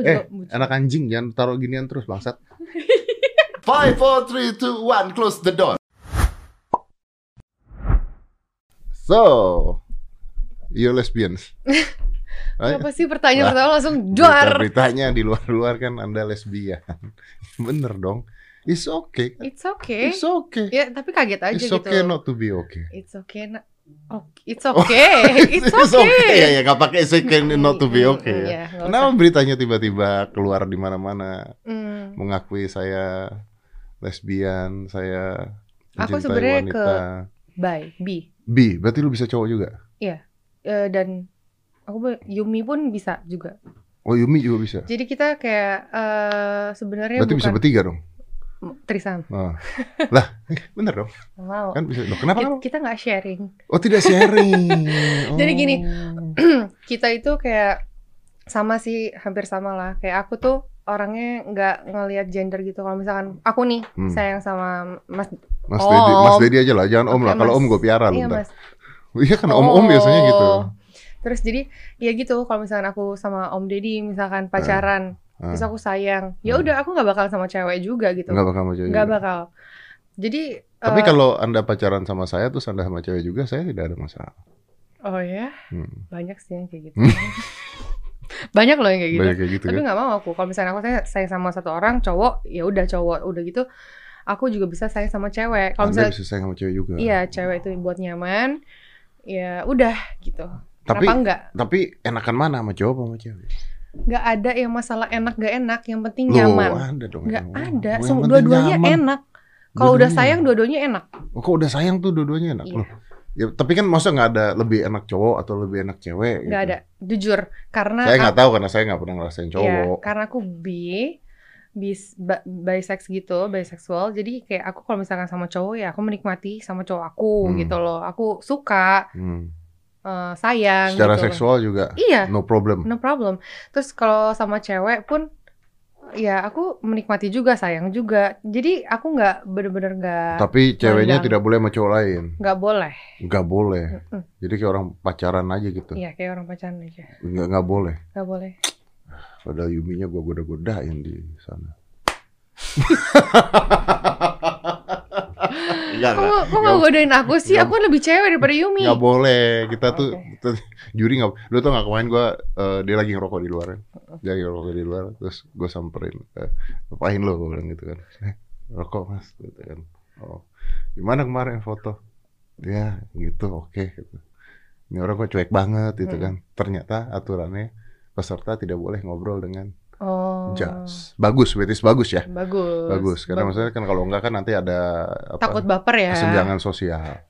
Aku Eh, juga anak anjing jangan taruh ginian terus bangsat. Five, four, three, two, one. Close the door. So, you're lesbians. Apa sih pertanyaan pertama langsung duar. Berita-beritanya di luar-luar kan Anda lesbian. Bener dong. It's okay. It's okay. It's okay. Ya, tapi kaget aja It's gitu. okay not to be okay. It's okay. Oh, it's okay. It's It's okay. okay. Ya, ya, nggak pakai it's okay not to be Mm, okay. mm, ya. iya, nggak Kenapa beritanya tiba-tiba keluar di mana-mana Hmm. mengakui saya lesbian, saya Aku sebenarnya wanita. ke- Bye, B. B, berarti lu bisa cowok juga? Eh, dan aku Yumi pun bisa juga. Oh, Yumi juga bisa. Jadi kita kayak eh sebenarnya Berarti bisa bukan bertiga dong? Trisan. Oh. lah, eh, bener dong? Mau. Kan bisa. Loh, kenapa? Kita, kamu? kita nggak sharing. Oh, tidak sharing. Jadi gini, Oh. kita itu kayak sama sih, hampir sama lah. Kayak aku tuh orangnya nggak ngelihat gender gitu. Kalau misalkan aku nih Hmm. sayang sama Mas Mas Dedi, Mas Om. Dedi aja lah, jangan Om lah. Kalau Mas. Om gue piara lu Iya. Mas. Iya kan Om-om biasanya gitu. Oh. Terus jadi ya gitu kalau misalkan aku sama Om Deddy misalkan pacaran, Ah. terus aku sayang, ya Ah. udah aku nggak bakal sama cewek juga gitu. Enggak bakal sama cewek. Nggak bakal. Jadi Tapi eh, kalau Anda pacaran sama saya terus Anda sama cewek juga, saya tidak ada masalah. oh ya Hmm. banyak sih yang kayak gitu. banyak loh yang kayak gitu. Banyak kayak gitu Tapi kan. nggak mau aku. Kalau misalnya aku sayang, sayang sama satu orang cowok, ya udah cowok, udah gitu. Aku juga bisa sayang sama cewek. Kalau misalnya bisa sayang sama cewek juga. iya cewek itu buat nyaman, ya udah gitu. Tapi Kenapa enggak? tapi enakan mana sama cowok sama cewek? Nggak ada yang masalah enak gak enak, yang penting Loh, nyaman. ada dong. Nggak ada. Semua penting dua-duanya enak. Kalau udah sayang dua-duanya enak. Oh, kok udah sayang tuh dua-duanya enak Iya. loh. Ya, tapi kan masa nggak ada lebih enak cowok atau lebih enak cewek? Nggak gitu. ada. Jujur, karena Saya nggak tahu karena saya nggak pernah ngerasain ya, cowok. karena aku bi bis bisex gitu, bisexual. Jadi kayak aku kalau misalkan sama cowok ya aku menikmati sama cowok aku Hmm. gitu loh. Aku suka, Hmm. Eh, sayang Secara gitu loh. seksual juga Iya, no problem. no problem. Terus kalau sama cewek pun ya aku menikmati juga, sayang juga. Jadi aku nggak bener-bener nggak Tapi ceweknya Mandang. tidak boleh sama cowok lain. nggak boleh. Nggak boleh. Mm-mm. Jadi kayak orang pacaran aja gitu. Iya kayak orang pacaran aja, Nggak nggak boleh. nggak boleh. Padahal Yuminya gue goda-godain di sana. Enggak, enggak. kok nggak godain aku sih? Aku lebih cewek daripada Yumi. Nggak boleh. Kita tuh, kita, juri nggak. Lu tau nggak kemarin gue, dia lagi ngerokok di luar. kan. Dia lagi ngerokok di luar. Terus gue samperin. Eh, ngapain lo? Gue bilang gitu kan. Eh, rokok mas. Gitu kan. Oh, gimana kemarin foto? Ya, gitu. Oke. gitu. Ini orang kok cuek banget gitu Hmm. kan. Ternyata aturannya peserta tidak boleh ngobrol dengan Oh. judge. Bagus, betis bagus ya. Bagus. Bagus. Karena Bagus. maksudnya kan kalau enggak kan nanti ada apa? takut baper ya. kesenjangan sosial.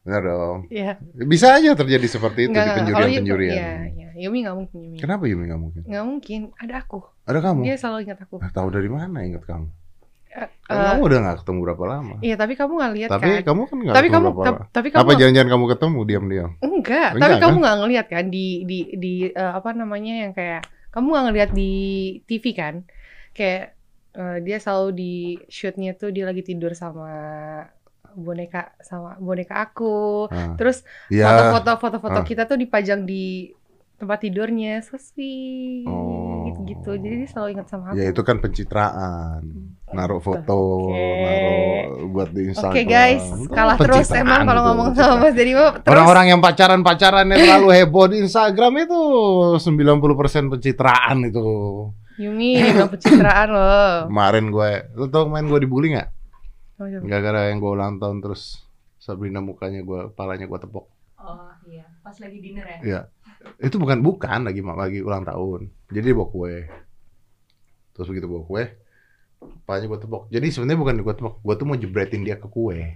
Benar dong. Iya. Bisa aja terjadi seperti itu Nggak, di penjurian-penjurian. Iya, iya. Yumi nggak mungkin Yumi. Kenapa Yumi nggak mungkin? Nggak mungkin. Ada aku. Ada kamu? Dia selalu ingat aku. Nah, tahu dari mana ingat kamu? Eh, Kan eh, kamu udah nggak ketemu berapa lama? Iya, tapi kamu nggak lihat Tapi kan? kamu kan nggak Tapi ketemu kamu, berapa lama. tapi kamu Apa jangan-jangan kamu ketemu diam-diam? enggak. Enggak, Tapi kamu kan? nggak ngelihat kan di di di eh, apa namanya yang kayak kamu nggak ngelihat di TV kan? Kayak eh, dia selalu di shootnya tuh dia lagi tidur sama boneka sama boneka aku. Nah, Terus ya. foto-foto foto-foto Ah. kita tuh dipajang di tempat tidurnya so sweet Oh. gitu-gitu jadi dia selalu ingat sama aku Ya itu kan pencitraan. Naruh foto, Oke. naruh buat di oke Instagram. guys kalah terus emang kalau ngomong sama. Mas Dedi mah terus Orang-orang yang pacaran-pacaran yang terlalu heboh di Instagram itu 90% pencitraan itu. Yumi bilang pencitraan loh Kemarin gue, lu tau kemarin gue dibully nggak? Oh, iya. Gara-gara yang gue ulang tahun terus Sabrina mukanya gue, palanya gue tepok. Oh iya, pas lagi dinner ya. Iya. Itu bukan bukan lagi lagi ulang tahun. Jadi dia bawa kue. Terus begitu bawa kue, palanya gue tepok. Jadi sebenarnya bukan gue tepok, gue tuh mau jebretin dia ke kue.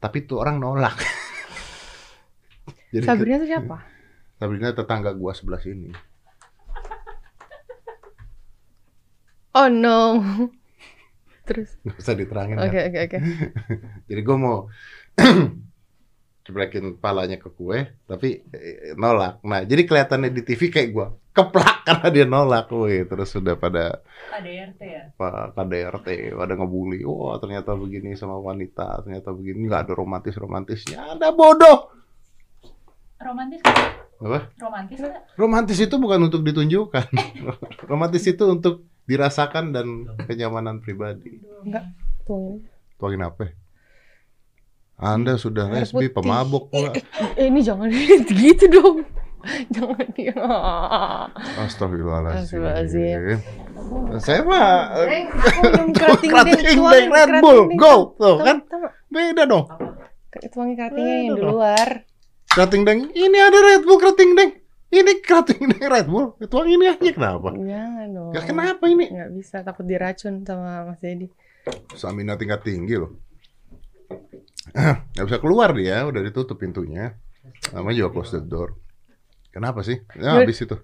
Tapi tuh orang nolak. Jadi Sabrina tuh siapa? Sabrina tetangga gue sebelah sini. Oh no terus Gak usah diterangin oke oke oke Jadi gue mau jebrekin palanya ke kue, tapi eh, nolak. Nah, jadi kelihatannya di TV kayak gue keplak karena dia nolak, woi. Terus sudah pada Ada RT ya. Pak KDRT pada ngebully. Wah, ternyata begini sama wanita, ternyata begini nggak ada romantis romantisnya. Ada bodoh. Romantis. Apa? Romantis nggak? Romantis itu bukan untuk ditunjukkan. Romantis itu untuk dirasakan dan kenyamanan pribadi. Tuangin. Tuangin apa? Anda sudah lesbi, pemabuk pula. Eh, ini jangan gitu dong. Jangan ya. Astagfirullahaladzim. Astagfirullahaladzim. Saya mah eh, aku minum kerating tuangin Red Bull, go, tuh, kan? beda dong. Tuangin keratingnya yang di luar. Kerating deng, ini ada Red Bull kerating deng. Ini kerating deng Red Bull. Tuang ini aja kenapa? Jangan dong. Ya kenapa ini? Nggak bisa, takut diracun sama Mas Dedi. Samina tingkat tinggi loh. Gak bisa keluar dia, udah ditutup pintunya. Namanya juga close the door. Kenapa sih? Ya, Gue- habis itu.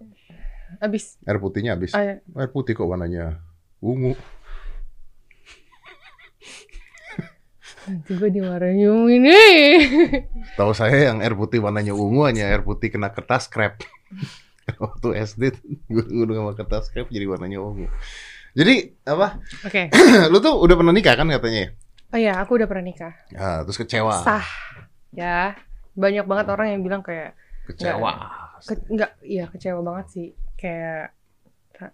Abis. Air putihnya habis. Ayo. Air putih kok warnanya ungu. Nanti gue dimarahin "Yung ini. Tahu saya yang air putih warnanya ungu hanya air putih kena kertas scrap. Waktu SD gue gue sama kertas scrap jadi warnanya ungu. Jadi apa? Oke. Lu tuh udah pernah nikah kan katanya? ya? Oh iya, aku udah pernah nikah. Ya, terus kecewa. Sah. Ya. Banyak banget orang yang bilang kayak Kecewa. ke, enggak, iya kecewa banget sih. Kayak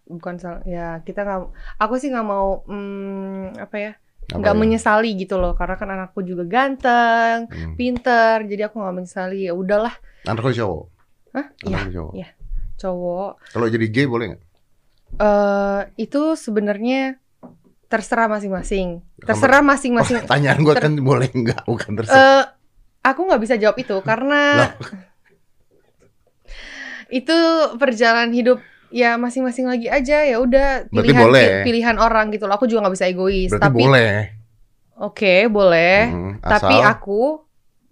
bukan salah ya kita nggak aku sih nggak mau hmm, apa ya nggak ya? menyesali gitu loh karena kan anakku juga ganteng Hmm. pinter jadi aku nggak menyesali ya udahlah Anak lu cowok. Hah? Iya, cowok. iya. cowok Kalau jadi gay boleh nggak? eh itu sebenarnya terserah masing-masing. Terserah masing-masing. Pertanyaan gue Ter- kan boleh nggak? Bukan terserah. Eh, aku nggak bisa jawab itu karena itu perjalanan hidup ya masing-masing lagi aja ya udah pilihan boleh. pilihan orang gitu loh. Aku juga nggak bisa egois. Berarti tapi boleh. oke boleh. Hmm, Tapi asal aku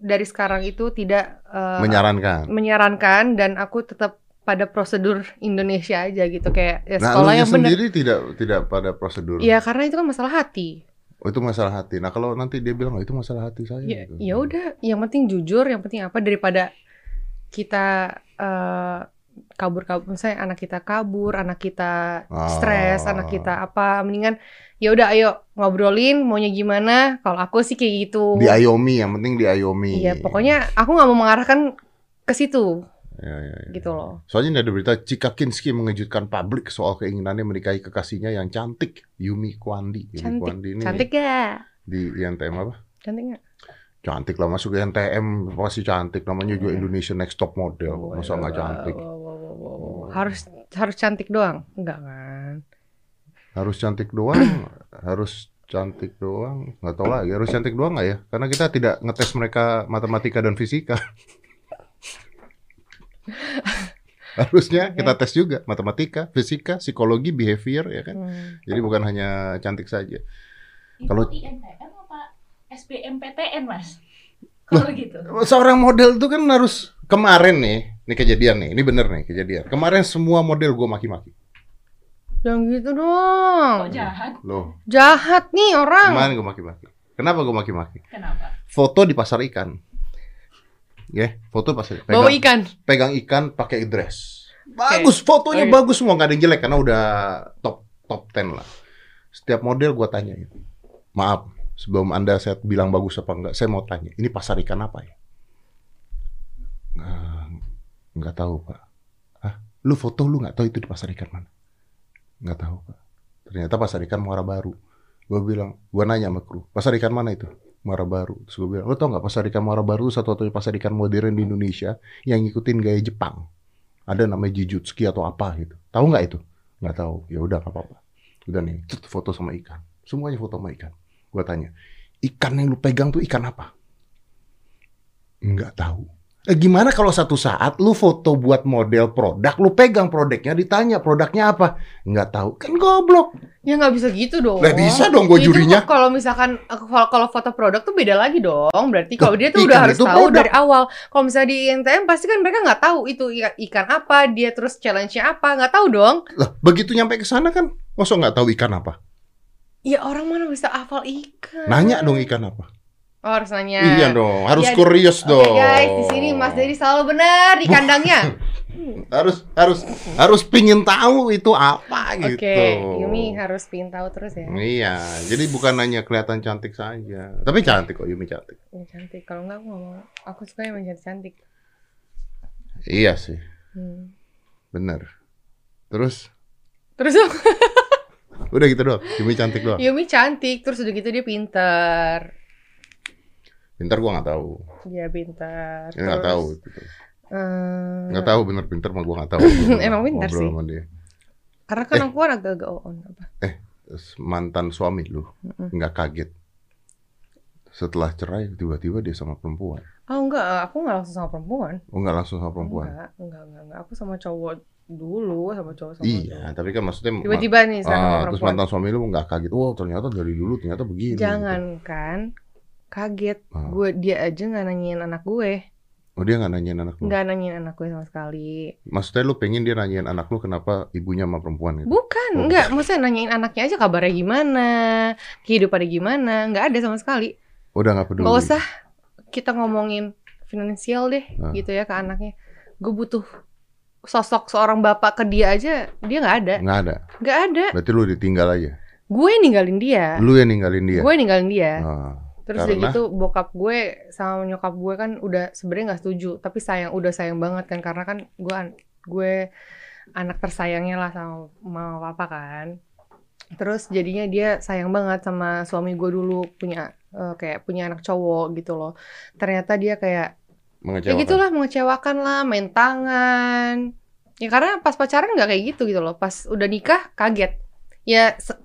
dari sekarang itu tidak eh, menyarankan. menyarankan dan aku tetap pada prosedur Indonesia aja gitu kayak ya Nah, sekolah lu yang benar. sendiri tidak tidak pada prosedur. Ya karena itu kan masalah hati. Oh, itu masalah hati. Nah, kalau nanti dia bilang, oh, itu masalah hati saya. Ya, gitu. ya udah, yang penting jujur, yang penting apa daripada kita eh, kabur-kabur, misalnya anak kita kabur, anak kita stres, Ah. anak kita apa, mendingan ya udah ayo ngobrolin maunya gimana. Kalau aku sih kayak gitu. Diayomi, yang penting diayomi. Iya, pokoknya aku nggak mau mengarahkan ke situ, Ya, ya, ya. gitu loh. Soalnya ada berita Cika Kinski mengejutkan publik soal keinginannya menikahi kekasihnya yang cantik, Yumi Kwandi. Yumi Cantik, Kwandi ini cantik gak? di INTM apa? Cantik gak? Cantik lah masuk ke NTM pasti cantik. Namanya juga Indonesia Next Top Model. Masa nggak cantik? Wow, wow, wow, wow, wow. Harus harus cantik doang? Enggak kan? Harus cantik doang? harus cantik doang? Nggak tahu lagi. Harus cantik doang nggak ya? Karena kita tidak ngetes mereka matematika dan fisika. Harusnya kita tes juga matematika, fisika, psikologi, behavior ya kan. Hmm. Jadi bukan hanya cantik saja. Itu Kalau- INTM apa SBMPTN mas? Kalau gitu. Seorang model itu kan harus kemarin nih, ini kejadian nih, ini bener nih kejadian. Kemarin semua model gue maki-maki. Jangan gitu dong. Kok jahat? Loh, Jahat nih orang. kemarin gue maki-maki. Kenapa gue maki-maki? Kenapa? Foto di pasar ikan. Ya, foto pasar pegang, Bawa ikan. pegang ikan pakai dress. Bagus, fotonya Oke. bagus semua, nggak ada yang jelek karena udah top top 10 lah. Setiap model gue tanyain. Maaf, sebelum Anda saya bilang bagus apa enggak, saya mau tanya, ini pasar ikan apa ya? Nggak tahu, Pak. Hah? Lu foto lu nggak tahu itu di pasar ikan mana? Nggak tahu, Pak. Ternyata pasar ikan Muara Baru. Gue bilang, gue nanya sama kru, pasar ikan mana itu? Muara Baru. Terus gue bilang, lo tau nggak pasar ikan Muara Baru satu-satunya pasar ikan modern di Indonesia yang ngikutin gaya Jepang. Ada namanya Jijutsuki atau apa gitu. Tahu nggak itu? Nggak tahu. Ya udah nggak apa-apa. Udah nih, cet, foto sama ikan. Semuanya foto sama ikan. Gue tanya, ikan yang lu pegang tuh ikan apa? Nggak tahu. Eh, gimana kalau satu saat lu foto buat model produk, lu pegang produknya, ditanya produknya apa? Nggak tahu. Kan goblok. Ya nggak bisa gitu dong. Lah, bisa dong gua Itu jurinya. Kalau misalkan kalau foto produk tuh beda lagi dong. Berarti kalau dia tuh udah harus tahu produk. dari awal. Kalau misalnya di INTM pasti kan mereka nggak tahu itu ikan apa, dia terus challenge-nya apa, nggak tahu dong. Lah, begitu nyampe ke sana kan, masa nggak tahu ikan apa? Ya orang mana bisa hafal ikan? Nanya dong ikan apa. Oh, harus nanya. Iya dong, harus Iya, kurios Oke dong. guys, di sini Mas Dedi selalu benar di kandangnya. harus harus harus pingin tahu itu apa Oke, gitu. Yumi harus pingin tahu terus ya. Iya, jadi bukan hanya kelihatan cantik saja, tapi cantik kok Yumi cantik. Ini cantik. Kalau nggak aku mau. Aku suka yang cantik cantik. Iya sih, Hmm. bener. Terus Terus udah gitu doang. Yumi cantik doang. Yumi cantik, terus udah gitu dia pintar. Pintar gua nggak tahu. Dia pintar. Ya, nggak terus, tahu. eh, Nggak tahu bener pintar mah gua nggak tahu. Emang pintar sih. sama dia. Karena kan Eh. aku kan agak-agak on apa. Terus mantan suami lu nggak kaget setelah cerai tiba-tiba dia sama perempuan. Oh enggak, aku nggak langsung sama perempuan. Oh nggak langsung sama perempuan? Enggak, enggak, enggak, enggak. Aku sama cowok dulu, sama cowok sama Iya, cowok. tapi kan maksudnya Tiba-tiba nih sama Ah, terus perempuan. mantan suami lu nggak kaget. Oh ternyata dari dulu ternyata begini. gitu. Jangankan kaget, Ah. gue dia aja nggak nanyain anak gue, Oh dia nggak nanyain anak lu. nggak nanyain anak gue sama sekali. Maksudnya lu pengen dia nanyain anak lu kenapa ibunya sama perempuan gitu? Bukan, Oh. enggak. Maksudnya nanyain anaknya aja kabarnya gimana, kehidupannya gimana, nggak ada sama sekali. Udah nggak peduli. Nggak usah kita ngomongin finansial deh, Ah. gitu ya ke anaknya. Gue butuh sosok seorang bapak ke dia aja, dia nggak ada, Nggak ada. nggak ada. Berarti lu ditinggal aja. Gue ninggalin dia, Lu yang ninggalin dia. gue ninggalin dia. Ah, Terus udah Karena? gitu bokap gue sama nyokap gue kan udah sebenarnya nggak setuju, tapi sayang udah sayang banget kan karena kan gue gue anak tersayangnya lah sama mama papa kan. Terus jadinya dia sayang banget sama suami gue dulu punya eh, kayak punya anak cowok gitu loh. Ternyata dia kayak ya mengecewakan. gitulah mengecewakan lah, main tangan. Ya karena pas pacaran nggak kayak gitu gitu loh. Pas udah nikah kaget. Ya se-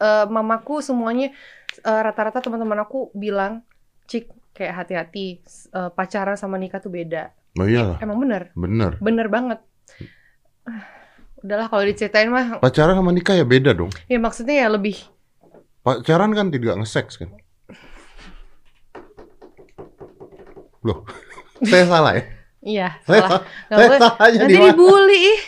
eh, mamaku semuanya eh, rata-rata teman-teman aku bilang, "Cik, kayak hati-hati eh, pacaran sama nikah tuh beda." Oh iyalah, Emang bener, bener. bener banget. Ah, Udahlah kalau diceritain mah, Pacaran sama nikah ya beda dong. ya maksudnya ya lebih Pacaran kan tidak nge-sex kan? Loh, saya salah ya? iya Saya salah. saya boleh. salahnya Nanti dibully ih.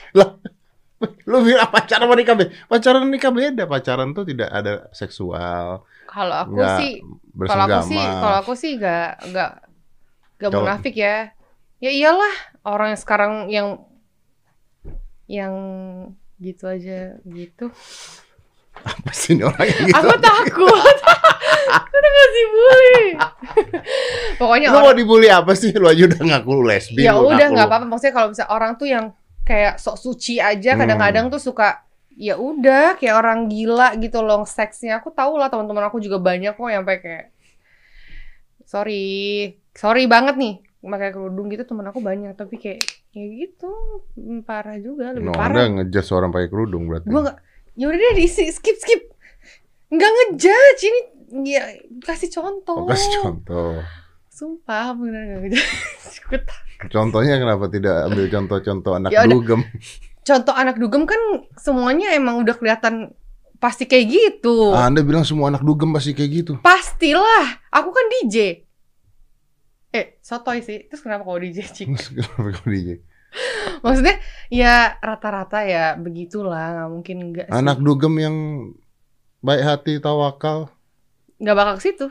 Lu bilang pacaran sama nikah beda. Pacaran nikah beda. Pacaran tuh tidak ada seksual, Kalau aku nggak sih Kalau aku sih, kalau aku sih gak gak gak Kalau- munafik ya. Ya iyalah orang yang sekarang yang yang gitu aja gitu. Apa sih ini orang yang gitu? Aku takut. Udah ngasih bully. Pokoknya Lu mau orang, dibully apa sih? Lu aja udah ngaku lu lesbi. ya udah nggak apa-apa. Maksudnya kalau misalnya orang tuh yang kayak sok suci aja Hmm. kadang-kadang tuh suka ya udah kayak orang gila gitu loh seksnya. Aku tahu lah teman-teman aku juga banyak kok yang kayak sorry, sorry banget nih pakai kerudung gitu teman aku banyak tapi kayak ya gitu mm, parah juga lebih No, parah. Anda ngejudge orang pakai kerudung berarti. Gue nggak ya udah deh di skip skip nggak ngejudge ini ya kasih contoh. Oh, kasih contoh. Sumpah bener nggak ngejudge. Contohnya kenapa tidak ambil contoh-contoh anak Ya dugem? Contoh anak dugem kan semuanya emang udah kelihatan pasti kayak gitu. Anda bilang semua anak dugem pasti kayak gitu. Pastilah, aku kan DJ. Eh, sotoy sih. Terus kenapa kalau DJ Cik? Kenapa kau DJ? Maksudnya ya rata-rata ya begitulah, nggak mungkin enggak sih. Anak dugem yang baik hati, tawakal. nggak bakal ke situ.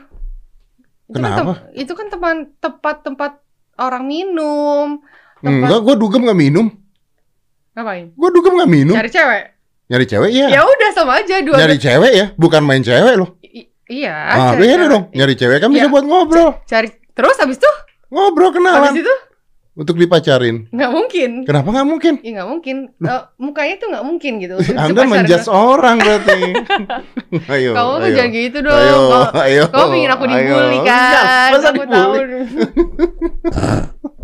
Itu kan Kenapa? tem- itu kan teman tempat-tempat orang minum. Tempat Enggak, gua dugem nggak minum. Ngapain? Gua dugem nggak minum. Cari cewek. Nyari cewek ya. Ya udah sama aja dua. Nyari cewek ya, bukan main cewek loh. I- iya. Ah, cari dong. Nyari cewek kan bisa Iya. buat ngobrol. Cari terus habis itu Ngobrol kenalan habis itu untuk dipacarin. nggak mungkin. Kenapa nggak mungkin? Ya nggak mungkin. Eh, mukanya tuh nggak mungkin gitu. Anda menjudge orang berarti. ayo, Kamu tuh jangan gitu dong. Ayo, Kamu- ayo. Kamu pengen aku ayo. dibully kan? Iya, masa aku tahu.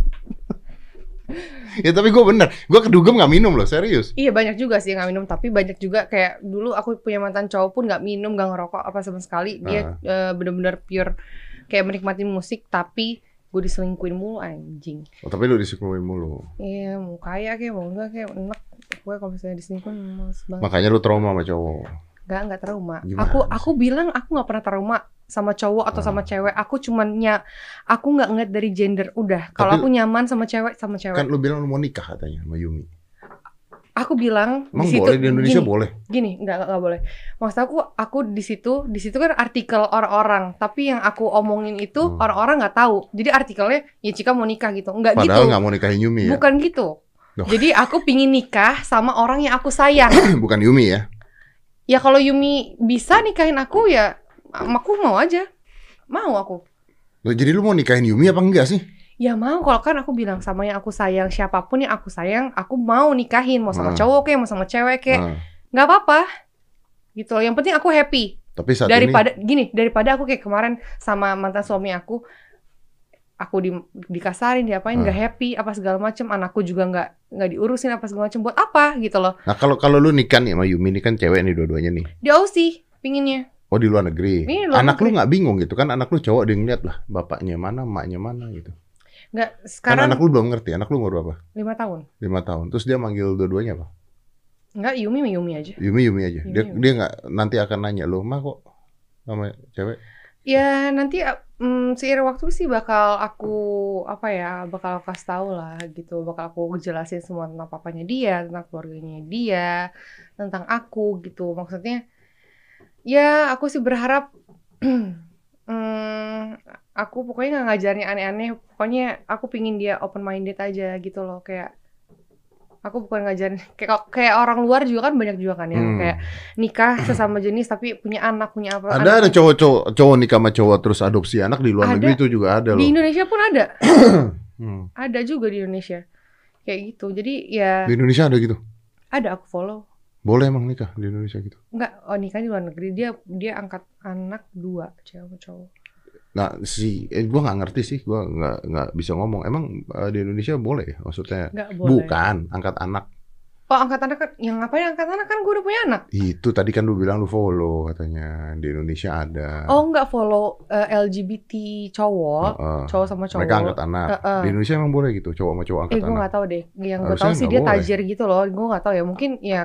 Ya tapi gue bener, gue kedugem nggak minum loh, serius. Iya banyak juga sih yang nggak minum, tapi banyak juga kayak dulu aku punya mantan cowok pun nggak minum, nggak ngerokok apa sama sekali. Dia eh, bener-bener pure kayak menikmati musik, tapi gue diselingkuin mulu anjing. Oh, tapi lu disekolah mulu. Iya mau kaya kayak mau enggak kayak enak. Gue kalau misalnya diselingkuin males banget. Makanya lu trauma sama cowok. Nggak nggak trauma. Gimana Aku aku bilang aku nggak pernah trauma sama cowok atau sama cewek. Aku cuman nya aku nggak ngeliat dari gender. Udah kalau aku nyaman sama cewek sama cewek. Kan lu bilang lu mau nikah katanya sama Yumi. Aku bilang Emang di situ boleh di Indonesia gini, boleh? gini nggak nggak boleh maksud aku aku di situ di situ kan artikel orang-orang tapi yang aku omongin itu Hmm. orang-orang nggak tahu jadi artikelnya ya Cika mau nikah gitu nggak gitu Padahal nggak mau nikahin Yumi ya. bukan gitu Loh. jadi aku pingin nikah sama orang yang aku sayang Bukan Yumi ya. ya kalau Yumi bisa nikahin aku ya aku mau aja mau aku Loh, jadi lu mau nikahin Yumi apa enggak sih? Ya mau kalau kan aku bilang sama yang aku sayang siapa pun yang aku sayang, aku mau nikahin mau sama Hmm. cowok kayak mau sama cewek kayak Nah, nggak apa-apa. Gitu loh. Yang penting aku happy. tapi saat daripada gini, daripada aku kayak kemarin sama mantan suami aku aku di dikasarin, diapain Hmm. nggak happy apa segala macem, anakku juga nggak nggak diurusin apa segala macem buat apa gitu loh. ini, nah kalau kalau lu nikah nih sama Yumi ini kan cewek nih dua-duanya nih. Di Aussie pinginnya. Oh di luar negeri. Iya, luar anak lu negeri. nggak bingung gitu kan? Anak lu cowok dia ngeliat lah bapaknya mana, emaknya mana gitu. Nggak Kan sekarang anak lu belum ngerti. Anak lu umur berapa? lima tahun. Lima tahun. Terus dia manggil dua-duanya apa? Nggak Yumi Yumi aja. Yumi Yumi aja. Yumi, Dia Yumi. dia nggak nanti akan nanya lu mah kok sama cewek. Ya nanti mm, seiring waktu sih bakal aku apa ya bakal aku kasih tahu lah gitu bakal aku jelasin semua tentang papanya dia tentang keluarganya dia tentang aku gitu maksudnya ya aku sih berharap mm, aku pokoknya nggak ngajarin aneh-aneh pokoknya aku pingin dia open minded aja gitu loh kayak aku bukan ngajarin kayak kayak orang luar juga kan banyak juga kan yang Hmm. kayak nikah sesama jenis tapi punya anak punya apa Ada anak- ada cowok-cowok cowok nikah sama cowok terus adopsi anak di luar Ada. negeri itu juga ada Di loh. Indonesia pun ada, Hmm. ada juga di Indonesia. Kayak gitu. Jadi ya Di Indonesia ada gitu. ada aku follow. Boleh emang nikah di Indonesia gitu. Enggak, oh nikah di luar negeri. Dia dia angkat anak dua, cewek cowok. Nah, si eh, gua nggak ngerti sih, gua nggak nggak bisa ngomong. Emang eh, di Indonesia boleh ya? Maksudnya Enggak boleh. bukan angkat anak. Oh, angkat anak kan yang ngapain angkat anak kan gue udah punya anak. Itu tadi kan lu bilang lu follow katanya di Indonesia ada. Oh, enggak follow eh, LGBT cowok, Heeh. cowok sama cowok. Mereka angkat anak. Heeh. Di Indonesia emang boleh gitu, cowok sama cowok angkat Eh, gue anak. nggak tahu deh. Yang gue Harusnya tahu sih nggak dia boleh. tajir gitu loh. Gue nggak tahu ya. Mungkin ya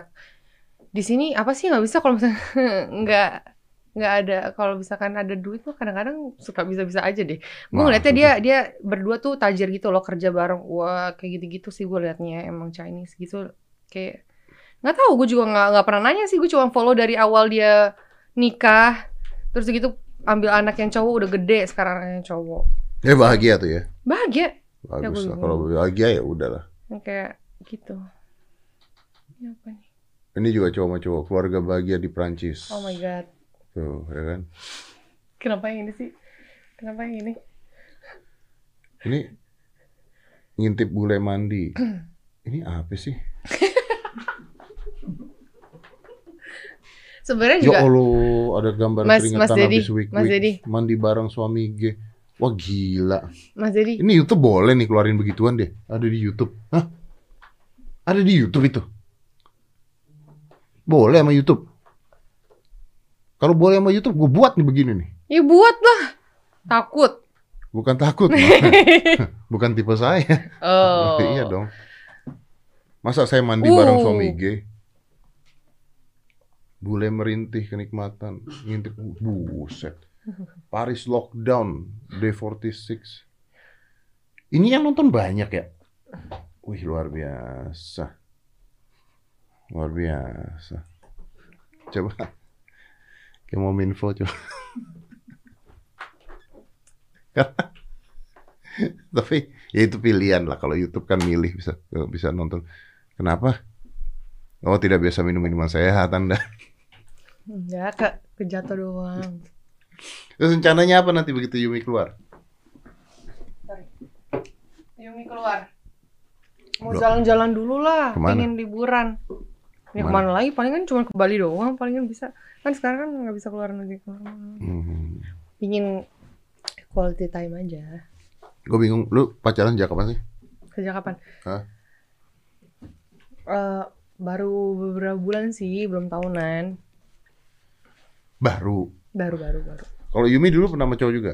di sini apa sih nggak bisa kalau misalnya nggak nggak ada kalau misalkan ada duit tuh kadang-kadang suka bisa-bisa aja deh. Gue ngeliatnya dia dia berdua tuh tajir gitu loh kerja bareng. Wah kayak gitu-gitu sih gue liatnya emang Chinese gitu kayak nggak tahu gue juga nggak nggak pernah nanya sih gue cuma follow dari awal dia nikah terus gitu ambil anak yang cowok udah gede sekarang anaknya cowok Ya bahagia tuh ya. bahagia Bagus gua lah. Kalau bahagia ya udahlah. Yang kayak gitu Ini apa nih Ini juga cowok sama cowok, keluarga bahagia di Prancis. oh my god Tuh, ya kan. kenapa yang ini sih kenapa yang ini Ini ngintip bule mandi. Ini apa sih? sebenarnya Ya juga Allah, ada gambar Mas- keringetan Mas Dedi, habis week Mas Dedi. mandi bareng suami G. Wah gila. Mas Dedi Ini YouTube boleh nih keluarin begituan deh. Ada di YouTube. Hah? Ada di YouTube itu. Boleh sama YouTube. Kalau boleh sama YouTube, gue buat nih begini nih. ya buat lah takut Bukan takut, bukan tipe saya. oh iya dong. Masa saya mandi Uh. bareng suami G? Bule merintih kenikmatan, ngintip buset. Paris lockdown, day 46. Ini yang nonton banyak ya? Wih, luar biasa. Luar biasa. Coba. Kayak mau info coba. Tapi ya itu pilihan lah. Kalau YouTube kan milih bisa bisa nonton. Kenapa? Oh tidak biasa minum minuman sehat Anda. enggak ke kejatuh doang Terus rencananya apa nanti begitu Yumi keluar? Yumi keluar mau jalan-jalan dulu lah Ke mana? pengen liburan ya Ke mana? ke mana lagi paling kan cuma ke Bali doang paling kan bisa kan sekarang kan nggak bisa keluar negeri keluar Hmm. pingin quality time aja Gue bingung. Lu pacaran sejak kapan sih? sejak kapan Hah? Eh, baru beberapa bulan sih belum tahunan Baru. baru baru baru Kalau Yumi dulu pernah sama cowok juga.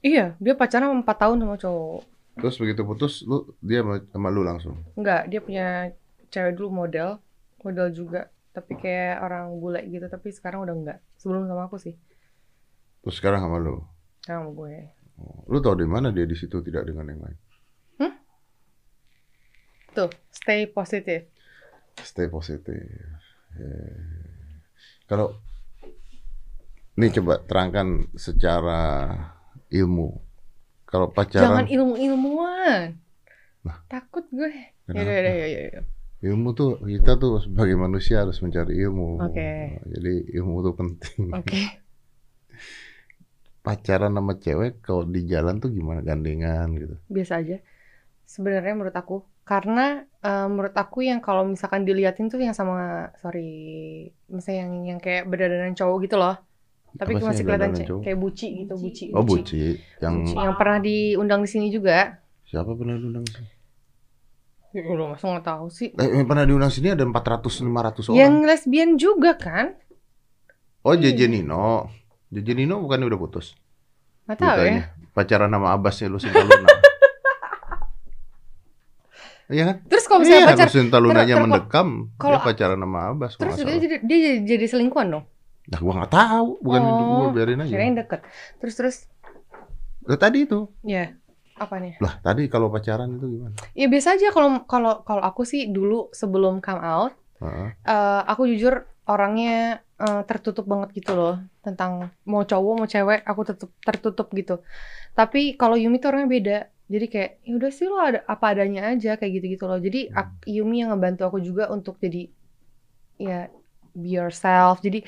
iya dia pacaran 4 tahun sama cowok Terus begitu putus, lu dia sama, sama lu langsung. Enggak, dia punya cewek dulu model, model juga, tapi kayak orang bule gitu, tapi sekarang udah enggak. Sebelum sama aku sih, Terus sekarang sama lu. sama gue. Oh, Lu tau di mana dia di situ tidak dengan yang lain? Tuh, stay positif. Stay positif. Eh, Kalau nih coba terangkan secara ilmu. Kalau pacaran Jangan ilmu-ilmuwan. Takut gue. Ya ya ya ya. Ilmu tuh kita tuh sebagai manusia harus mencari ilmu. Oke. Jadi ilmu tuh penting. Oke. pacaran sama cewek kalau di jalan tuh gimana gandengan gitu? biasa aja sebenarnya menurut aku karena eh, menurut aku yang kalau misalkan diliatin tuh yang sama sorry misalnya yang yang kayak berdandan cowok gitu loh tapi Apa sih masih kelihatan kayak buci gitu buci Oh buci, yang Buci. yang pernah diundang di sini juga siapa pernah diundang sih? Ya udah masa nggak tahu sih Eh, yang pernah diundang sini ada 400 500 orang. yang lesbian juga kan Oh Iya. JJ Nino. JJ Nino bukannya udah putus? nggak tahu ya. Pacaran sama Abbasnya Lucinta Luna. Iya kan? terus kalau misalnya iya, pacar Lucinta Lunanya ter- mendekam. kalau- dia pacaran sama Abbas. terus juga salah. jadi, dia jadi, jadi selingkuhan dong Nah, gua nggak tahu. Bukan Oh, gua biarin aja. kirain deket terus terus Lah, tadi itu. ya apa nih? Lah, tadi kalau pacaran itu gimana? ya biasa aja kalau kalau kalau aku sih dulu sebelum come out Heeh. eh, aku jujur orangnya eh, tertutup banget gitu loh tentang mau cowok mau cewek aku tetap tertutup gitu. Tapi kalau Yumi tuh orangnya beda. Jadi kayak ya udah sih lo ada apa adanya aja kayak gitu gitu loh. Jadi ak- Yumi yang ngebantu aku juga untuk jadi ya be yourself. Jadi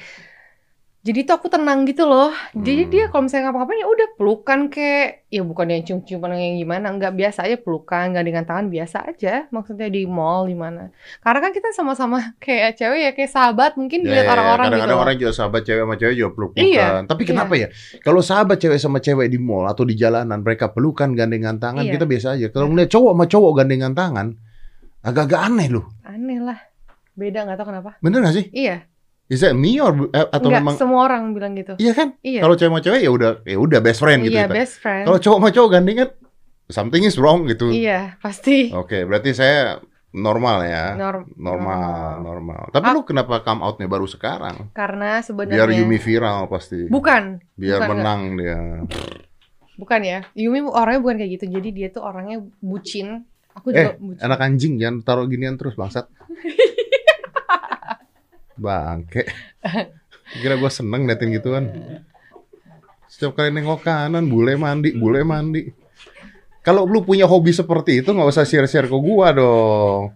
jadi tuh aku tenang gitu loh jadi Hmm. dia kalau misalnya ngapa-ngapain ya udah pelukan kayak ya bukan yang cium-ciuman yang gimana nggak biasa aja pelukan nggak dengan tangan biasa aja maksudnya di mall di mana karena kan kita sama-sama kayak cewek ya kayak sahabat mungkin Ya, dilihat ya, orang-orang gitu Kadang-kadang loh. orang juga sahabat cewek sama cewek juga peluk Iya, Tapi kenapa ya? Kalau sahabat cewek sama cewek di mall atau di jalanan mereka pelukan gandengan tangan Iya. kita biasa aja. Kalau ngeliat cowok sama cowok gandengan tangan agak-agak aneh loh. aneh lah beda nggak tahu kenapa Bener gak sih? iya Is that me or eh, atau nggak memang semua orang bilang gitu Iya kan? iya Kalau cewek sama cewek ya udah ya udah best friend gitu iya kita. best friend Kalau cowok sama cowok gandengan something is wrong gitu. iya pasti Oke, berarti saya normal ya. Norm- normal, normal. Tapi Ah. lu kenapa come outnya baru sekarang? karena Biar sebenarnya Yumi viral pasti. bukan Biar bukan, menang dia. bukan ya Yumi orangnya bukan kayak gitu jadi dia tuh orangnya bucin aku Eh, juga bucin Anak anjing jangan taruh ginian terus bangsat. Bangke. Kira gue seneng liatin gituan. Setiap kali nengok kanan, bule mandi, bule mandi. Kalau lu punya hobi seperti itu nggak usah share-share ke gua dong.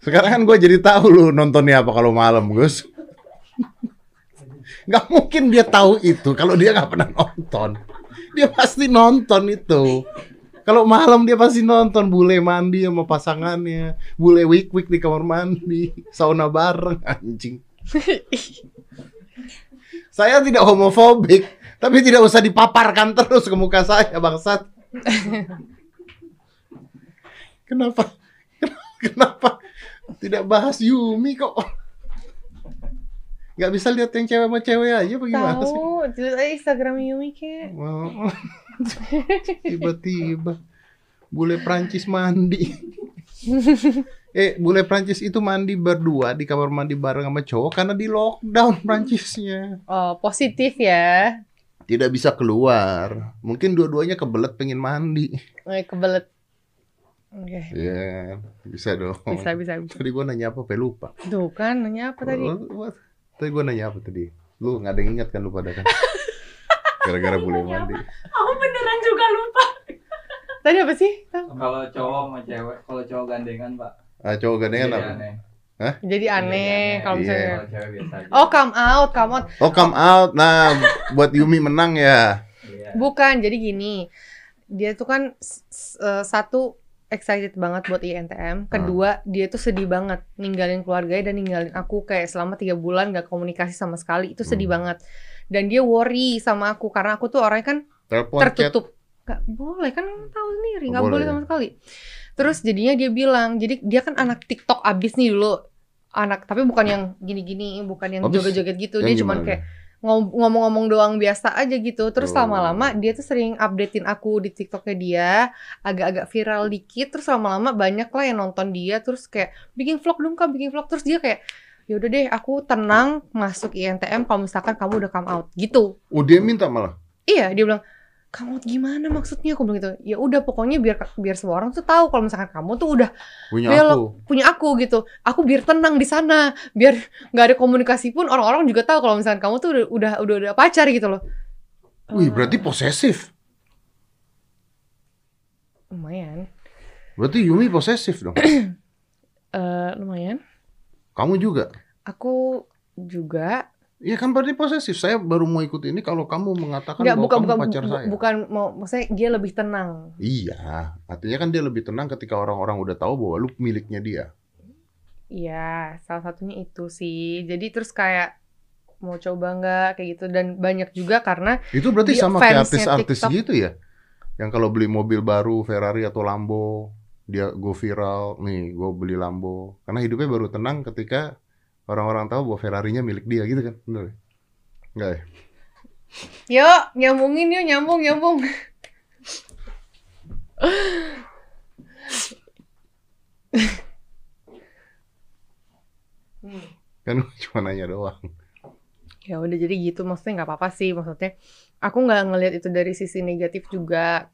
Sekarang kan gue jadi tahu lu nontonnya apa kalau malam, Gus. Nggak mungkin dia tahu itu kalau dia nggak pernah nonton. Dia pasti nonton itu. Kalau malam dia pasti nonton bule mandi sama pasangannya, bule wik wik di kamar mandi, sauna bareng anjing. Saya tidak homofobik, tapi tidak usah dipaparkan terus ke muka saya bangsat. Kenapa? Kenapa tidak bahas Yumi kok? Gak bisa lihat yang cewek sama cewek aja bagaimana sih? tahu Instagram Yumi kayak Oh. Tiba-tiba bule Prancis mandi. eh, bule Prancis itu mandi berdua di kamar mandi bareng sama cowok karena di lockdown Prancisnya. oh positif ya Tidak bisa keluar. Mungkin dua-duanya kebelet pengen mandi. Eh, kebelet oke Iya, bisa dong. bisa bisa bisa. Tadi gua nanya apa, Pe? lupa. tuh kan nanya apa tadi? Tadi gua nanya apa tadi? Lu nggak ada yang ingat kan lu pada kan? Gara-gara bule mandi. Aku beneran juga lupa. tadi apa sih? Kalau cowok sama cewek, kalau cowok gandengan pak. Ah, cowok gandengan Jadi apa? aneh. jadi aneh kalau Iya. misalnya Kalau cewek biasa aja. oh come out come out Oh, come out. Nah, buat Yumi menang ya. Iya. Bukan, jadi gini. Dia tuh kan eh, satu excited banget buat INTM. Kedua, dia tuh sedih banget ninggalin keluarganya dan ninggalin aku kayak selama tiga bulan gak komunikasi sama sekali. Itu sedih Hmm. banget. Dan dia worry sama aku karena aku tuh orangnya kan Telepon chat. tertutup. Gak boleh kan tahu sendiri, Nggak gak boleh, boleh ya? sama sekali. Terus jadinya dia bilang, jadi dia kan anak TikTok abis nih dulu. Anak, tapi bukan yang gini-gini, bukan yang joget-joget gitu. Yang Dia cuman gimana? kayak ngom- ngomong-ngomong doang biasa aja gitu. Terus Oh. lama-lama dia tuh sering updatein aku di TikToknya dia, agak-agak viral dikit. Terus lama-lama banyak lah yang nonton dia. Terus kayak bikin vlog dong kak, bikin vlog. Terus dia kayak yaudah deh aku tenang masuk INTM kalau misalkan kamu udah come out gitu. Oh, dia minta malah. Iya, dia bilang come out gimana maksudnya? Aku bilang gitu. Ya udah pokoknya biar biar semua orang tuh tahu kalau misalkan kamu tuh udah Punya Belok. aku. punya aku gitu. Aku biar tenang di sana, biar nggak ada komunikasi pun orang-orang juga tahu kalau misalkan kamu tuh udah udah udah, udah pacar gitu loh. Wih, berarti posesif. Lumayan. Berarti Yumi posesif dong. Kamu juga. Aku juga Iya kan berarti posesif. Saya baru mau ikut ini kalau kamu mengatakan Enggak, bahwa bukan kamu bukan pacar bu- saya. bukan mau maksudnya dia lebih tenang. Iya, artinya kan dia lebih tenang ketika orang-orang udah tahu bahwa lu miliknya dia. Iya, salah satunya itu sih. Jadi terus kayak mau coba nggak kayak gitu dan banyak juga karena Itu berarti sama kayak artis-artis gitu ya? Yang kalau beli mobil baru, Ferrari atau Lambo, dia go viral, nih gue beli Lambo. Karena hidupnya baru tenang ketika orang-orang tahu bahwa Ferrarinya milik dia gitu kan? Bener ya? Enggak ya? yuk nyambungin yuk nyambung nyambung. Hmm. Kan cuma nanya doang. Ya udah jadi gitu maksudnya nggak apa-apa sih maksudnya aku nggak ngelihat itu dari sisi negatif juga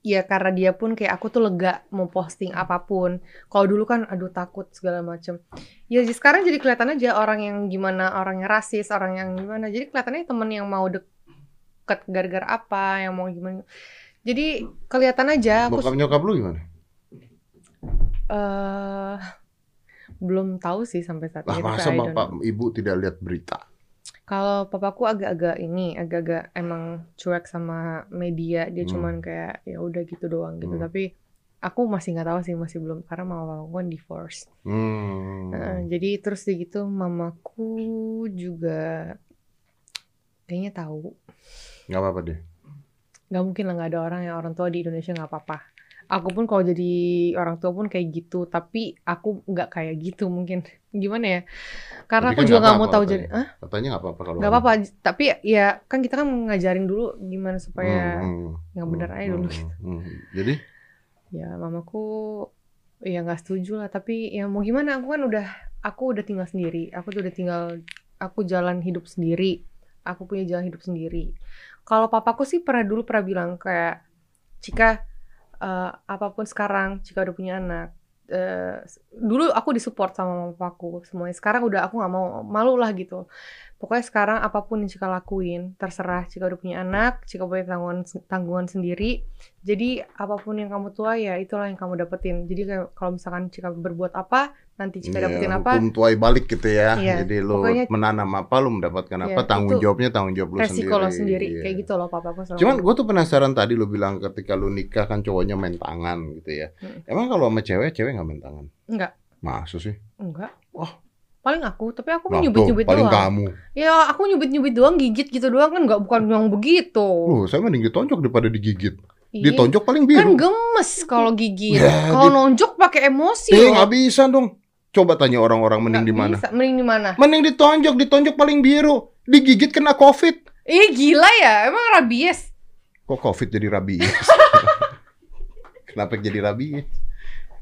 ya karena dia pun kayak aku tuh lega mau posting apa pun. Kalau dulu kan aduh takut segala macem. Ya jadi sekarang jadi kelihatan aja orang yang gimana orangnya rasis orang yang gimana. Jadi kelihatannya temen yang mau deket gara-gara apa yang mau gimana. Jadi kelihatan aja aku Bokap nyokap lu gimana? eh belum tahu sih sampai saat Lah ini tapi masa bapak ibu tidak lihat berita? Kalau papaku agak-agak ini, agak-agak emang cuek sama media. Dia Hmm. cuman kayak ya udah gitu doang gitu. Hmm. Tapi aku masih nggak tahu sih, masih belum karena mama papaku kan divorce. Hmm. Heeh, jadi terus gitu mamaku juga kayaknya tahu. Nggak apa-apa deh. Nggak mungkin lah nggak ada orang yang orang tua di Indonesia nggak apa-apa. Aku pun kalau jadi orang tua pun kayak gitu, tapi aku nggak kayak gitu mungkin. Gimana ya? Karena Tapi aku kan juga nggak nggak mau tahu katanya. jadi, ah Katanya nggak apa-apa kalau nggak apa-apa. Tapi ya kan kita kan ngajarin dulu gimana supaya Hmm, hmm, yang benar hmm, aja dulu hmm, gitu. hmm. Jadi Ya mamaku ya nggak setuju lah tapi ya mau gimana aku kan udah aku udah tinggal sendiri. Aku tuh udah tinggal aku jalan hidup sendiri. Aku punya jalan hidup sendiri. Kalau papaku sih pernah dulu pernah bilang kayak jika eh, apa pun sekarang jika udah punya anak eh, dulu aku disupport sama mama semuanya. Sekarang udah aku nggak mau malu lah gitu. Pokoknya sekarang apa pun yang Cika lakuin, terserah Cika udah punya anak, Cika punya tanggungan tanggungan sendiri. Jadi apa pun yang kamu tua ya itulah yang kamu dapetin. Jadi kayak kalau misalkan Cika berbuat apa, nanti Cika Iya, dapetin apa, hukum tuai balik gitu ya. Iya, Jadi lu pokoknya- menanam apa, lu mendapatkan apa, Iya, tanggung jawabnya tanggung jawab lu sendiri. resiko lo sendiri. Iya. Kayak gitu loh papaku selalu. Cuman gue tuh penasaran tadi lu bilang ketika lu nikah kan cowoknya main tangan gitu ya. Hmm. Emang kalau sama cewek, cewek nggak main tangan? Enggak, Masa sih? enggak. Wah. Paling aku, tapi aku tuh, nyubit-nyubit doang. kamu. Ya aku nyubit-nyubit doang, gigit gitu doang kan nggak bukan yang begitu. Lu, saya mending ditonjok daripada digigit. Iya. Ditonjok paling Kan biru. gemes kalau gigit. Ya, kalau di- nonjok pakai emosi Eh, loh. nggak bisa dong. Coba tanya orang-orang mending di mana. Mending di mana? Mending ditonjok, ditonjok paling biru. Digigit kena covid. Ih gila ya, emang rabies. Kok covid jadi rabies? Kenapa jadi rabies?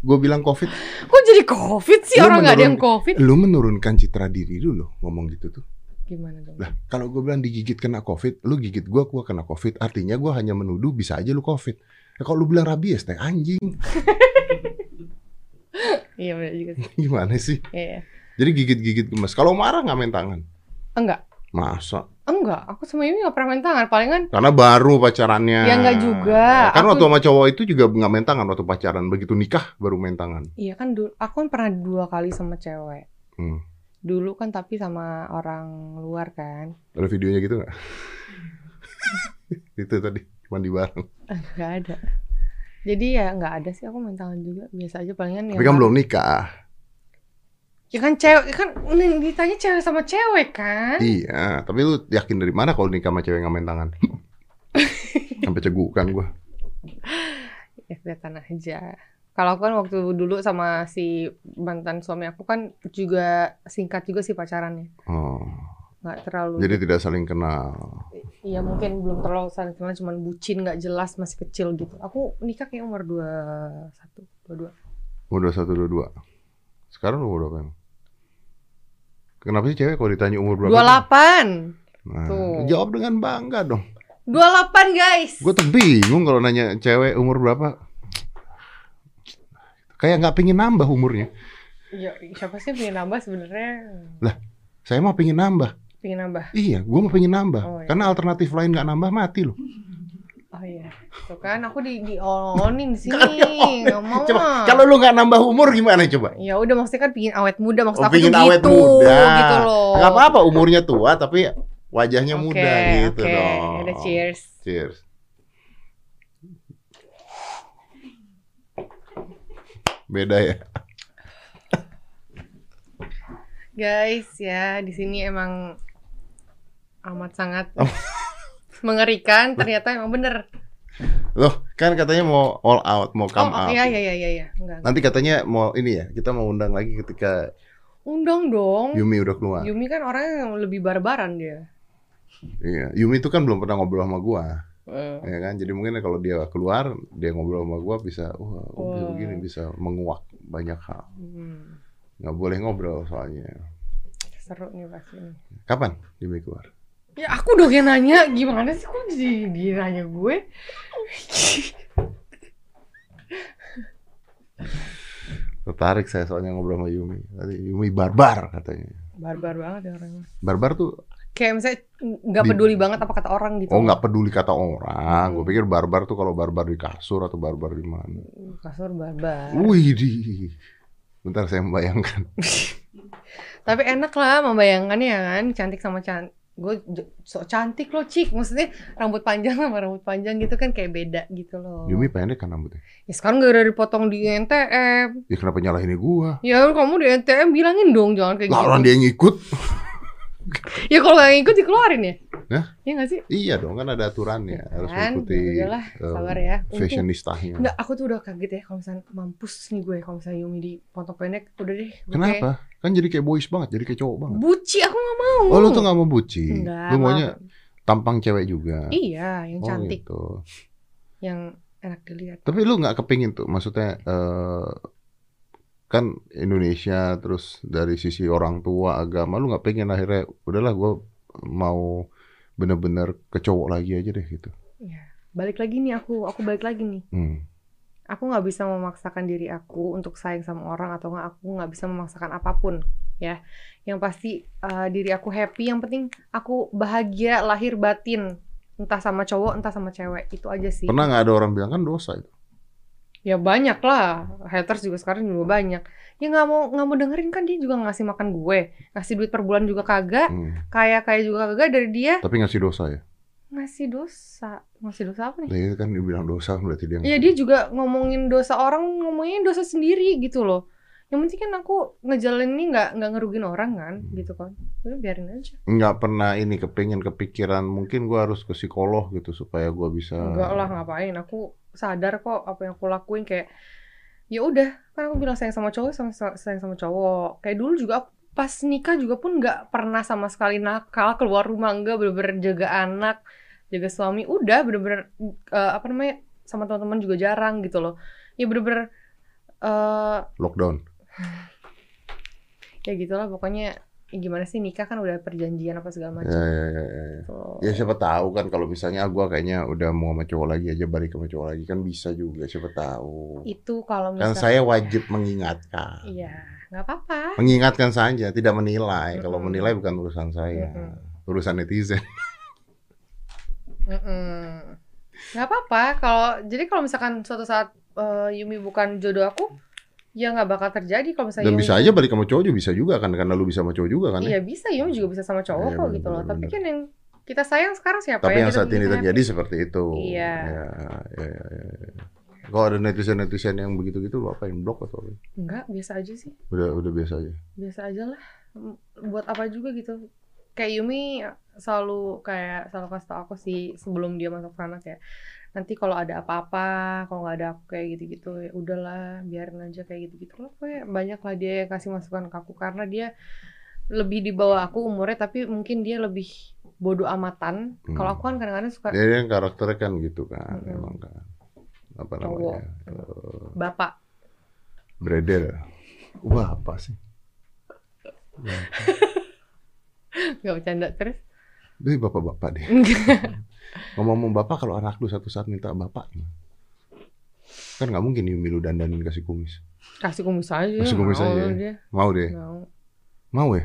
Gue bilang covid, Kok jadi covid sih Lu orang nggak ada yang covid? lu menurunkan citra diri dulu ngomong gitu tuh. Gimana dong? Lah, kalau gue bilang digigit kena covid, lu gigit gue, gue kena covid. Artinya gue hanya menuduh bisa aja lu covid. Ya, kalau lu bilang rabies, teh anjing. Iya benar juga sih. Gimana sih? Iya. Jadi gigit-gigit gemes. Kalau marah nggak main tangan. Enggak. Masa? Enggak, aku sama ini nggak pernah main tangan. Palingan Karena baru pacarannya. Ya, nggak juga. Kan Aku- waktu sama cowok itu juga nggak main tangan waktu pacaran. Begitu nikah baru main tangan. iya kan dulu aku kan pernah dua kali sama cewek. Hmm. Dulu kan tapi sama orang luar kan. Ada videonya gitu nggak? itu tadi mandi bareng. Enggak ada. Jadi ya nggak ada sih aku main tangan juga. Biasa aja palingan Tapi yang kan belum nikah. Ya kan cewek kan ditanya cewek sama cewek kan? Iya. Tapi lu yakin dari mana kalau nikah sama cewek nggak main tangan? Sampai cegukan gue. Ya kelihatan aja. Kalau aku kan waktu dulu sama si mantan suami aku kan juga singkat juga sih pacarannya. Oh. Nggak terlalu. Jadi tidak saling kenal. Iya mungkin belum terlalu saling kenal cuman bucin nggak jelas masih kecil gitu. Aku nikah kayak umur 21, 22. Udah satu dua dua. Sekarang umur berapa emang? Kenapa sih cewek kalau ditanya umur berapa? 28. Nah, Tuh. jawab dengan bangga dong. 28 guys. Gue tuh bingung kalau nanya cewek umur berapa. Kayak nggak pengen nambah umurnya. Ya, siapa sih yang pengen nambah sebenarnya? Saya mah pengen nambah. Pengen nambah. Iya, gue mah pengen nambah. Oh, iya. Karena alternatif lain nggak nambah mati loh. Oh iya, tuh kan aku di dionin di sini, nggak mau Coba, kalau lu nggak nambah umur gimana coba? Ya udah maksudnya kan pingin awet muda maksud Oh, aku pingin awet gitu, muda. gitu loh. Nggak apa-apa umurnya tua tapi wajahnya Oke, muda gitu oke. dong. Udah cheers. Cheers. Beda ya. Guys, ya di sini emang amat sangat. Mengerikan. Ternyata emang bener. Loh, kan katanya mau all out, mau come oh, out. iya iya iya iya iya. Enggak. Nanti katanya mau ini ya, kita mau undang lagi ketika Undang dong. Yumi udah keluar. Yumi kan orangnya yang lebih barbaran dia. Iya, Yumi itu kan belum pernah ngobrol sama gua, Eh, ya kan? Jadi mungkin kalau dia keluar, dia ngobrol sama gua bisa, wah, oh, bisa begini, bisa menguak banyak hal. hmm, Nggak boleh ngobrol soalnya. seru nih pasti. Kapan Yumi keluar? Ya aku dong yang nanya gimana sih kok jadi dia nanya gue? Tertarik saya soalnya ngobrol sama Yumi. Tadi Yumi barbar katanya. Barbar banget ya orangnya. Barbar tuh, Kayak misalnya nggak Di- peduli banget apa kata orang gitu. oh nggak peduli kata orang. Gue Hmm. pikir barbar tuh kalau barbar di kasur atau barbar di mana. Kasur barbar. Wih di. Bentar saya membayangkan. Tapi enak lah membayangkannya ya kan, cantik sama cantik. Gue so cantik loh, Cik. Maksudnya rambut panjang sama rambut panjang gitu kan kayak beda gitu loh. Yumi pendek kan rambutnya. Ya sekarang gak udah dipotong di NTM. Ya kenapa nyalahin gua? Ya kamu di NTM bilangin dong jangan kayak Lah gitu. orang dia yang ngikut. Ya kalau yang ikut dikeluarin ya? Hah? Iya gak sih? Iya dong kan ada aturannya. Harus Kan? mengikuti Ya eh, sabar ya. Fashionistanya. Enggak, aku tuh udah kaget ya kalau misalnya mampus nih gue kalau misalnya Yumi di potong pendek udah deh. gue Kenapa? Kan jadi kayak boys banget, jadi kayak cowok kayak, banget. Buci aku gak mau. Oh lu tuh gak mau buci? Enggak. Lu maunya mau. tampang cewek juga? Iya, yang Oh, cantik, gitu. yang enak dilihat. Tapi lu nggak kepingin tuh, maksudnya eh, kan Indonesia terus dari sisi orang tua agama, lu nggak pengen akhirnya udahlah gue mau bener-bener ke cowok lagi aja deh gitu. Iya. Balik lagi nih aku, aku balik lagi nih. Hmm. Aku nggak bisa memaksakan diri aku untuk sayang sama orang atau nggak aku nggak bisa memaksakan apa pun ya. Yang pasti eh, diri aku happy, yang penting aku bahagia lahir batin. Entah sama cowok, entah sama cewek. Itu aja sih. Pernah nggak ada orang bilang kan dosa itu? Ya banyak lah, haters juga sekarang juga banyak. Ya nggak mau nggak mau dengerin kan dia juga ngasih makan gue, ngasih duit per bulan juga kagak, Hmm. kaya kaya juga kagak dari dia Tapi ngasih dosa ya? ngasih dosa, ngasih dosa apa nih? Nah, itu kan dibilang dosa berarti dia. Ya dia juga ngomongin dosa orang, ngomongin dosa sendiri gitu loh. Yang penting kan aku ngejalanin ini nggak nggak ngerugin orang kan, gitu kan. Udah biarin aja. nggak pernah ini kepingin kepikiran mungkin gua harus ke psikolog gitu supaya gua bisa. Enggak lah ngapain, aku sadar kok apa yang aku lakuin kayak ya udah kan aku bilang sayang sama cowok sama sayang sama cowok. Kayak dulu juga aku pas nikah juga pun nggak pernah sama sekali nakal keluar rumah enggak bener-bener jaga anak jaga suami udah bener-bener eh, apa namanya sama teman-teman juga jarang gitu loh. Ya bener-bener eh Lockdown. ya gitulah pokoknya. ya gimana sih nikah kan udah perjanjian apa segala macam Ya, ya, ya, ya, ya. gitu. Ya siapa tahu kan kalau misalnya gua kayaknya udah mau sama cowok lagi aja balik sama cowok lagi kan bisa juga siapa tahu. itu kalau Kan misalnya saya wajib mengingatkan. iya nggak apa-apa Mengingatkan saja, tidak menilai. Kalau Mm-mm. menilai bukan urusan saya. Mm-mm. Urusan netizen. Mm-mm. nggak apa-apa kalau jadi kalau misalkan suatu saat eh, Yumi bukan jodoh aku ya nggak bakal terjadi kalau misalnya Dan Yumi bisa aja balik sama cowok juga bisa juga kan karena lu bisa sama cowok juga kan ya. iya bisa Yumi juga bisa sama cowok Iya, kok bener, gitu loh bener, tapi kan yang kita sayang sekarang siapa Tapi ya? yang Kita saat ini terjadi happy. seperti itu. Iya. Ya, ya, ya, ya, ya. Kalau ada netizen-netizen yang begitu-gitu lu apain blok atau apa? enggak biasa aja sih Udah udah biasa aja. biasa aja lah buat apa juga gitu kayak Yumi selalu kayak selalu kasih tau aku sih sebelum dia masuk sana kayak nanti kalau ada apa-apa kalau nggak ada aku kayak gitu-gitu ya udahlah biarin aja kayak gitu-gitu lah pokoknya banyak lah dia yang kasih masukan ke aku karena dia lebih di bawah aku umurnya tapi mungkin dia lebih bodoh amatan Hmm. kalau aku kan kadang-kadang suka Dia yang karakternya kan gitu kan, Mm-mm. emang kan. Apa namanya? Eh, bapak Bredel. Wah, apa sih? nggak bercanda terus Dia bapak-bapak deh. Ngomong-ngomong bapak, kalau anak lu satu saat minta bapak, kan nggak mungkin Yumi lu dandanin kasih kumis. kasih kumis aja Kasih kumis mau aja dia Mau deh, mau mau ya,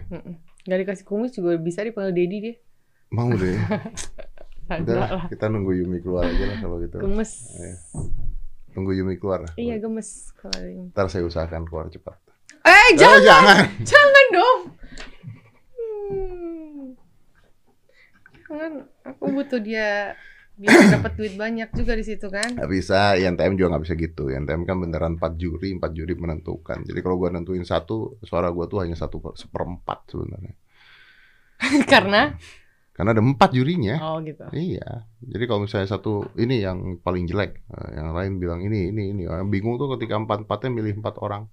nggak dikasih kumis juga bisa dipanggil Dedi dia mau deh. Udah lah, kita nunggu Yumi keluar aja lah kalau gitu. Gemes. Iya. Tunggu Yumi keluar. Iya gemes kalau. Ntar saya usahakan keluar cepat. Eh Eh, jangan, jangan. jangan dong. Hmm. Jangan, aku butuh dia biar dapat duit banyak juga di situ kan. Nggak bisa, INTM juga nggak bisa gitu. INTM kan beneran 4 juri, 4 juri menentukan. Jadi kalau gua nentuin satu, suara gua tuh hanya satu per- seperempat sebenarnya. Karena Karena ada empat jurinya. oh gitu. Iya. Jadi kalau misalnya satu ini yang paling jelek, eh, yang lain bilang ini ini ini. Yang bingung tuh ketika empat empatnya milih empat orang.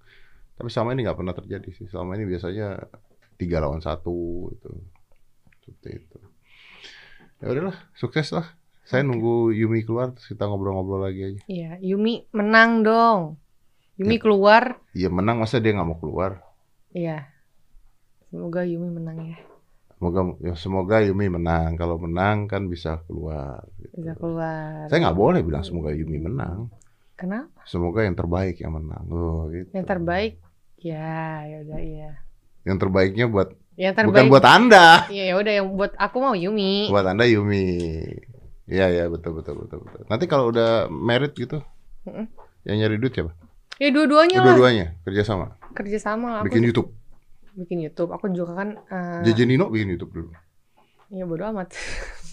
Tapi selama ini nggak pernah terjadi sih. Selama ini biasanya tiga lawan satu itu. Seperti itu. Ya udahlah, sukses lah. Saya nunggu Yumi keluar, terus kita ngobrol-ngobrol lagi aja. Iya, Yumi menang dong. Yumi Ya. keluar. Iya menang masa dia nggak mau keluar? Iya. Semoga Yumi menang ya. Semoga ya semoga Yumi menang. Kalau menang kan bisa keluar. gitu. Bisa keluar. Saya nggak boleh bilang semoga Yumi menang. Kenapa? Semoga yang terbaik yang menang. Oh, gitu. Yang terbaik ya, ya udah iya. Yang terbaiknya buat Yang bukan terbaik. buat Anda. Iya, ya udah yang buat aku mau Yumi. Buat Anda Yumi. Iya ya betul betul betul betul. Nanti kalau udah merit gitu, Mm-mm. yang nyari duit siapa? Ya dua-duanya lah. Dua-duanya kerja sama, Kerja sama. Aku bikin YouTube. bikin YouTube. Aku juga kan eh, JJ Nino bikin YouTube dulu. Ya bodo amat.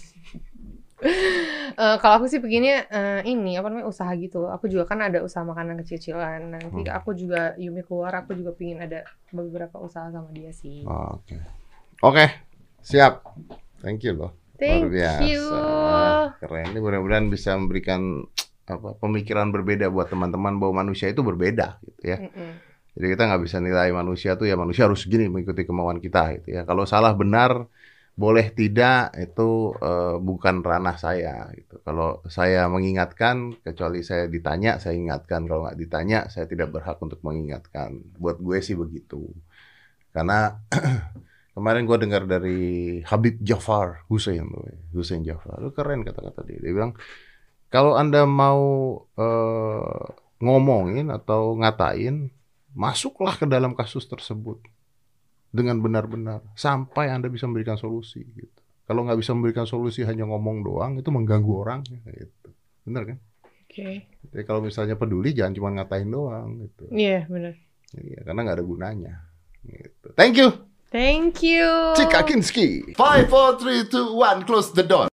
Eh, kalau aku sih begini ini apa namanya usaha gitu. Aku juga kan ada usaha makanan kecil-kecilan. Nanti Hmm. aku juga Yumi keluar, aku juga pingin ada beberapa usaha sama dia sih. Oke. Oke, siap. Thank you loh. Thank Luar biasa. you. Keren. Ini mudah-mudahan bisa memberikan apa pemikiran berbeda buat teman-teman bahwa manusia itu berbeda gitu ya. Mm-mm. Jadi kita nggak bisa nilai manusia tuh ya manusia harus gini mengikuti kemauan kita gitu ya. Kalau salah benar boleh tidak itu eh, bukan ranah saya gitu. Kalau saya mengingatkan kecuali saya ditanya saya ingatkan. Kalau nggak ditanya saya tidak berhak untuk mengingatkan. Buat gue sih begitu. Karena kemarin gue dengar dari Habib Jafar Hussein tuh, Hussein Jafar. Itu keren kata-kata dia. Dia bilang kalau anda mau eh, ngomongin atau ngatain masuklah ke dalam kasus tersebut dengan benar-benar sampai Anda bisa memberikan solusi gitu. Kalau nggak bisa memberikan solusi hanya ngomong doang itu mengganggu orang gitu. Benar kan? Oke. Jadi kalau misalnya peduli jangan cuma ngatain doang gitu. Iya, benar. Iya, karena nggak ada gunanya. Gitu. Thank you, Thank you. Cik Akinski. Five, four, three, two, one. Close the door.